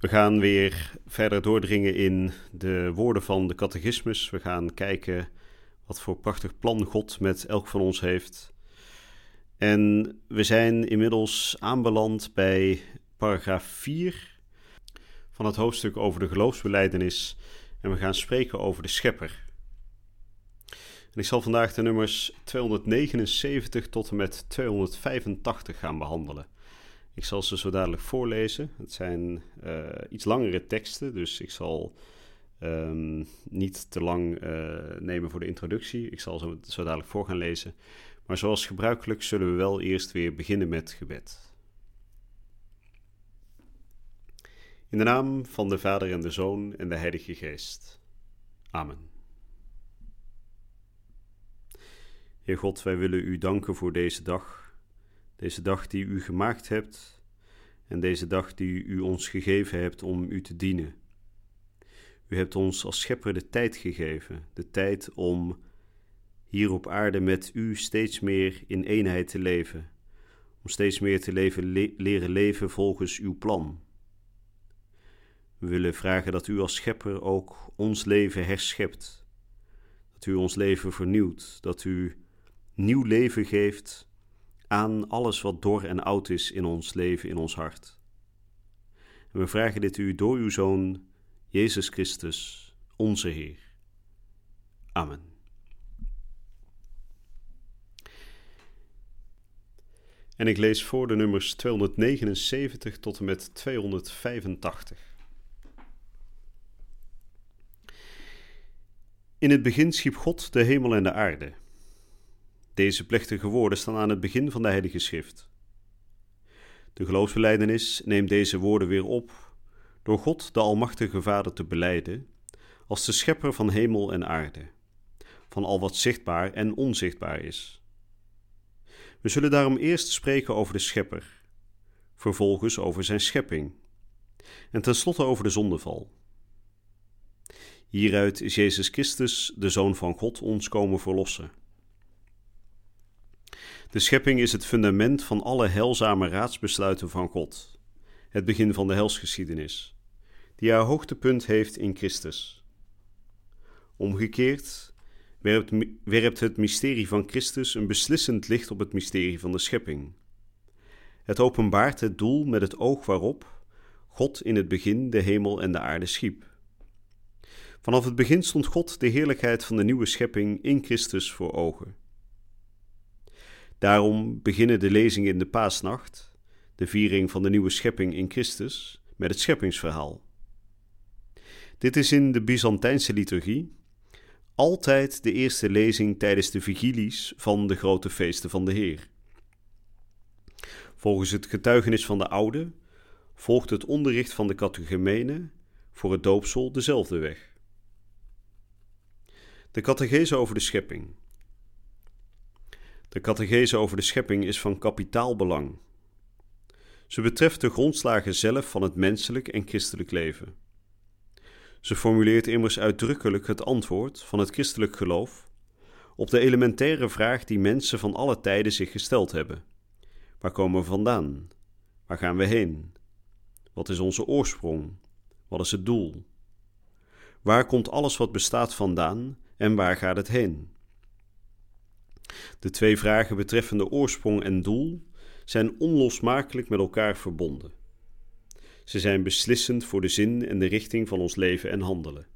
We gaan weer verder doordringen in de woorden van de catechismus. We gaan kijken wat voor prachtig plan God met elk van ons heeft. En we zijn inmiddels aanbeland bij paragraaf 4 van het hoofdstuk over de geloofsbeleidenis. En we gaan spreken over de schepper. En ik zal vandaag de nummers 279 tot en met 285 gaan behandelen. Ik zal ze zo dadelijk voorlezen. Het zijn uh, iets langere teksten, dus ik zal um, niet te lang uh, nemen voor de introductie. Ik zal ze zo dadelijk voor gaan lezen. Maar zoals gebruikelijk zullen we wel eerst weer beginnen met gebed. In de naam van de Vader en de Zoon en de Heilige Geest. Amen. Heer God, wij willen u danken voor deze dag, deze dag die u gemaakt hebt en deze dag die u ons gegeven hebt om u te dienen. U hebt ons als schepper de tijd gegeven, de tijd om hier op aarde met u steeds meer in eenheid te leven, om steeds meer te leven, leren leven volgens uw plan. We willen vragen dat u als schepper ook ons leven herschept, dat u ons leven vernieuwt, dat u nieuw leven geeft aan alles wat dor en oud is in ons leven, in ons hart. We vragen dit u door uw Zoon, Jezus Christus, onze Heer. Amen. En ik lees voor de nummers 279 tot en met 285. In het begin schiep God de hemel en de aarde. Deze plechtige woorden staan aan het begin van de Heilige Schrift. De geloofsbeleidenis neemt deze woorden weer op door God, de Almachtige Vader, te beleiden als de schepper van hemel en aarde, van al wat zichtbaar en onzichtbaar is. We zullen daarom eerst spreken over de schepper, vervolgens over zijn schepping en tenslotte over de zondeval. Hieruit is Jezus Christus, de Zoon van God, ons komen verlossen. De schepping is het fundament van alle heilzame raadsbesluiten van God, het begin van de helsgeschiedenis, die haar hoogtepunt heeft in Christus. Omgekeerd werpt, werpt het mysterie van Christus een beslissend licht op het mysterie van de schepping. Het openbaart het doel met het oog waarop God in het begin de hemel en de aarde schiep. Vanaf het begin stond God de heerlijkheid van de nieuwe schepping in Christus voor ogen. Daarom beginnen de lezingen in de paasnacht, de viering van de nieuwe schepping in Christus, met het scheppingsverhaal. Dit is in de Byzantijnse liturgie altijd de eerste lezing tijdens de vigilies van de grote feesten van de Heer. Volgens het getuigenis van de oude volgt het onderricht van de catechumene voor het doopsel dezelfde weg. De catechese over de schepping. De catechese over de schepping is van kapitaal belang. Ze betreft de grondslagen zelf van het menselijk en christelijk leven. Ze formuleert immers uitdrukkelijk het antwoord van het christelijk geloof op de elementaire vraag die mensen van alle tijden zich gesteld hebben: Waar komen we vandaan? Waar gaan we heen? Wat is onze oorsprong? Wat is het doel? Waar komt alles wat bestaat vandaan en waar gaat het heen? De twee vragen betreffende oorsprong en doel zijn onlosmakelijk met elkaar verbonden. Ze zijn beslissend voor de zin en de richting van ons leven en handelen.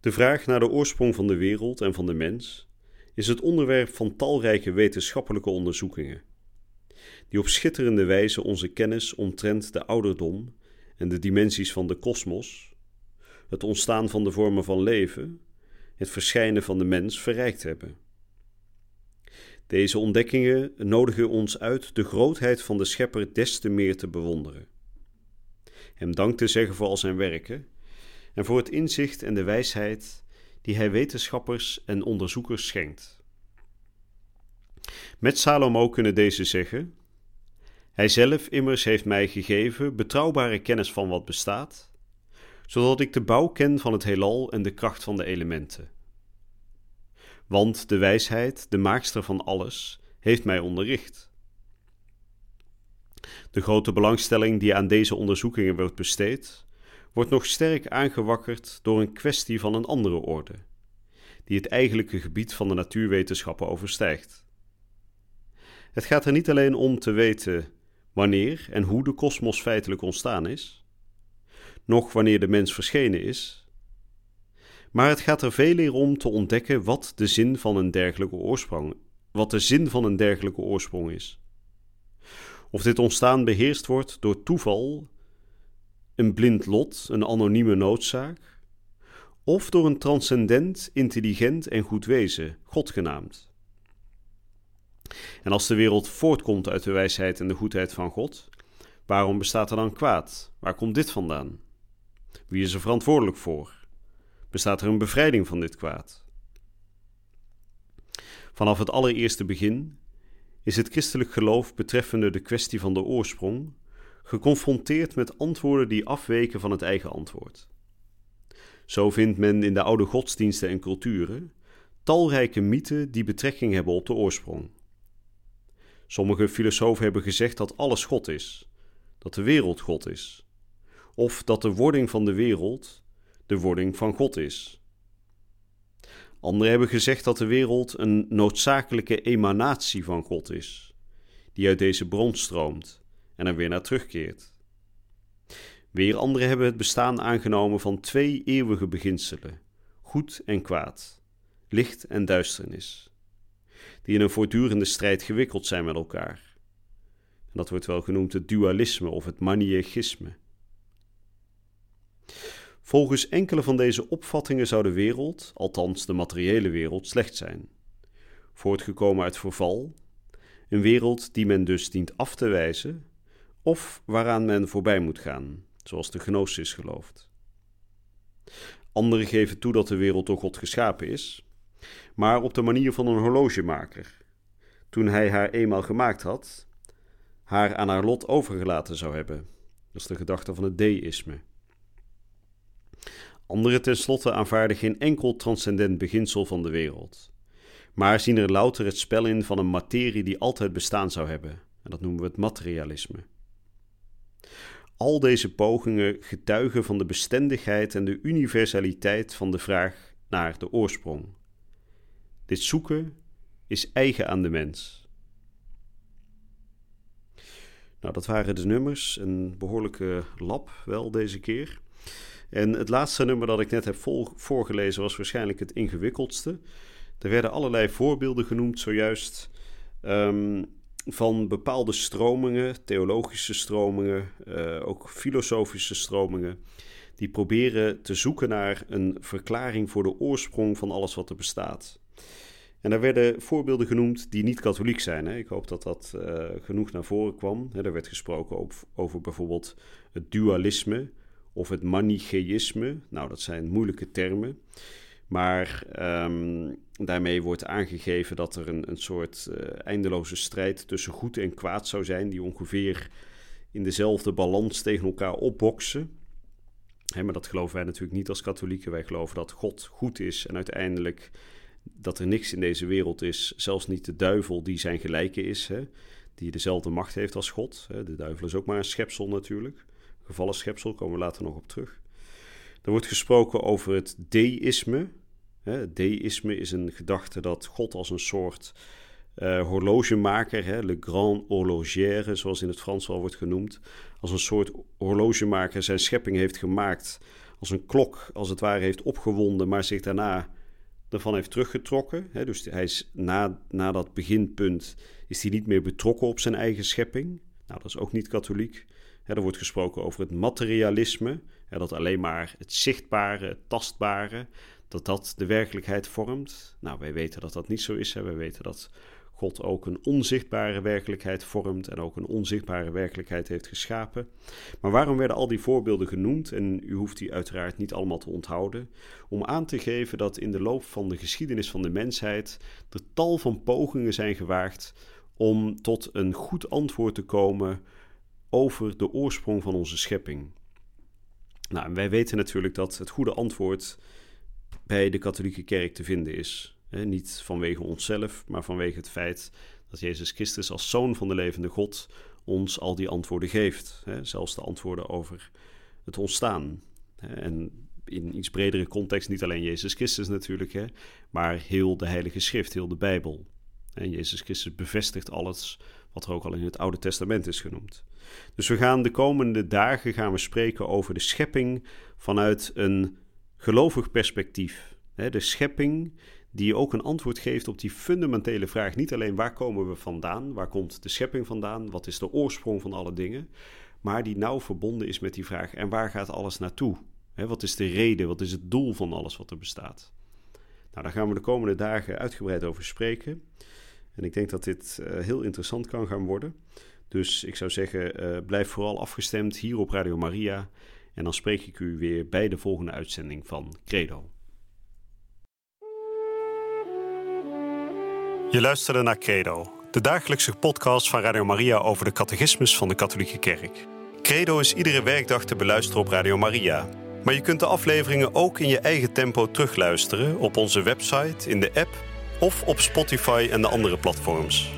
De vraag naar de oorsprong van de wereld en van de mens is het onderwerp van talrijke wetenschappelijke onderzoekingen, die op schitterende wijze onze kennis omtrent de ouderdom en de dimensies van de kosmos, het ontstaan van de vormen van leven het verschijnen van de mens verrijkt hebben. Deze ontdekkingen nodigen ons uit de grootheid van de Schepper des te meer te bewonderen. hem dank te zeggen voor al zijn werken en voor het inzicht en de wijsheid die hij wetenschappers en onderzoekers schenkt. Met Salomo kunnen deze zeggen: Hij zelf immers heeft mij gegeven betrouwbare kennis van wat bestaat, zodat ik de bouw ken van het heelal en de kracht van de elementen. Want de wijsheid, de maakster van alles, heeft mij onderricht. De grote belangstelling die aan deze onderzoekingen wordt besteed, wordt nog sterk aangewakkerd door een kwestie van een andere orde, die het eigenlijke gebied van de natuurwetenschappen overstijgt. Het gaat er niet alleen om te weten wanneer en hoe de kosmos feitelijk ontstaan is, noch wanneer de mens verschenen is, maar het gaat er veel eer om te ontdekken wat de zin van een dergelijke oorsprong, wat de zin van een dergelijke oorsprong is. Of dit ontstaan beheerst wordt door toeval, een blind lot, een anonieme noodzaak, of door een transcendent, intelligent en goed wezen, God genaamd. En als de wereld voortkomt uit de wijsheid en de goedheid van God, waarom bestaat er dan kwaad? Waar komt dit vandaan? Wie is er verantwoordelijk voor? Bestaat er een bevrijding van dit kwaad? Vanaf het allereerste begin is het christelijk geloof betreffende de kwestie van de oorsprong geconfronteerd met antwoorden die afweken van het eigen antwoord. Zo vindt men in de oude godsdiensten en culturen talrijke mythen die betrekking hebben op de oorsprong. Sommige filosofen hebben gezegd dat alles God is, dat de wereld God is, of dat de wording van de wereld de wording van God is. Anderen hebben gezegd dat de wereld een noodzakelijke emanatie van God is, die uit deze bron stroomt en er weer naar terugkeert. Weer anderen hebben het bestaan aangenomen van twee eeuwige beginselen, goed en kwaad, licht en duisternis, die in een voortdurende strijd gewikkeld zijn met elkaar. Dat wordt wel genoemd het dualisme of het maniëgisme. Volgens enkele van deze opvattingen zou de wereld, althans de materiële wereld, slecht zijn, voortgekomen uit verval, een wereld die men dus dient af te wijzen of waaraan men voorbij moet gaan, zoals de gnosis gelooft. Anderen geven toe dat de wereld door God geschapen is, maar op de manier van een horlogemaker. Toen hij haar eenmaal gemaakt had, haar aan haar lot overgelaten zou hebben. Dat is de gedachte van het deïsme. Anderen tenslotte aanvaarden geen enkel transcendent beginsel van de wereld, maar zien er louter het spel in van een materie die altijd bestaan zou hebben, en dat noemen we het materialisme. Al deze pogingen getuigen van de bestendigheid en de universaliteit van de vraag naar de oorsprong. Dit zoeken is eigen aan de mens. Nou, dat waren de nummers, een behoorlijke lab wel deze keer. En het laatste nummer dat ik net heb voorgelezen was waarschijnlijk het ingewikkeldste. Er werden allerlei voorbeelden genoemd zojuist um, van bepaalde stromingen, theologische stromingen, uh, ook filosofische stromingen, die proberen te zoeken naar een verklaring voor de oorsprong van alles wat er bestaat. En daar werden voorbeelden genoemd die niet katholiek zijn. Hè. Ik hoop dat dat uh, genoeg naar voren kwam. er werd gesproken over, over bijvoorbeeld het dualisme, of het manicheïsme. Nou, dat zijn moeilijke termen. Maar um, daarmee wordt aangegeven dat er een, een soort uh, eindeloze strijd tussen goed en kwaad zou zijn, die ongeveer in dezelfde balans tegen elkaar opboksen. Hè, maar dat geloven wij natuurlijk niet als katholieken. Wij geloven dat God goed is en uiteindelijk dat er niks in deze wereld is, zelfs niet de duivel die zijn gelijke is, hè, die dezelfde macht heeft als God. De duivel is ook maar een schepsel natuurlijk gevallen schepsel, komen we later nog op terug. Er wordt gesproken over het deïsme. Deïsme is een gedachte dat God als een soort uh, horlogemaker, hè, le grand horlogière, zoals in het Frans wel wordt genoemd, als een soort horlogemaker zijn schepping heeft gemaakt, als een klok als het ware heeft opgewonden, maar zich daarna ervan heeft teruggetrokken. Hè. Dus hij is na, na dat beginpunt is hij niet meer betrokken op zijn eigen schepping. Nou, dat is ook niet katholiek er wordt gesproken over het materialisme, dat alleen maar het zichtbare, het tastbare, dat dat de werkelijkheid vormt. Nou, wij weten dat dat niet zo is. Hè. Wij weten dat God ook een onzichtbare werkelijkheid vormt en ook een onzichtbare werkelijkheid heeft geschapen. Maar waarom werden al die voorbeelden genoemd? En u hoeft die uiteraard niet allemaal te onthouden. Om aan te geven dat in de loop van de geschiedenis van de mensheid er tal van pogingen zijn gewaagd om tot een goed antwoord te komen over de oorsprong van onze schepping. Nou, wij weten natuurlijk dat het goede antwoord bij de katholieke kerk te vinden is. niet vanwege onszelf, maar vanwege het feit dat Jezus Christus als zoon van de levende God ons al die antwoorden geeft. zelfs de antwoorden over het ontstaan. en in iets bredere context niet alleen Jezus Christus natuurlijk, maar heel de Heilige Schrift, heel de Bijbel. En Jezus Christus bevestigt alles wat er ook al in het Oude Testament is genoemd. Dus we gaan de komende dagen gaan we spreken over de schepping vanuit een gelovig perspectief. De schepping die ook een antwoord geeft op die fundamentele vraag. Niet alleen waar komen we vandaan, waar komt de schepping vandaan, wat is de oorsprong van alle dingen, maar die nauw verbonden is met die vraag en waar gaat alles naartoe? Wat is de reden, wat is het doel van alles wat er bestaat? Nou, daar gaan we de komende dagen uitgebreid over spreken. En ik denk dat dit uh, heel interessant kan gaan worden. Dus ik zou zeggen, uh, blijf vooral afgestemd hier op Radio Maria. En dan spreek ik u weer bij de volgende uitzending van Credo. Je luisterde naar Credo, de dagelijkse podcast van Radio Maria over de catechismus van de Katholieke Kerk. Credo is iedere werkdag te beluisteren op Radio Maria. Maar je kunt de afleveringen ook in je eigen tempo terugluisteren op onze website, in de app of op Spotify en de andere platforms.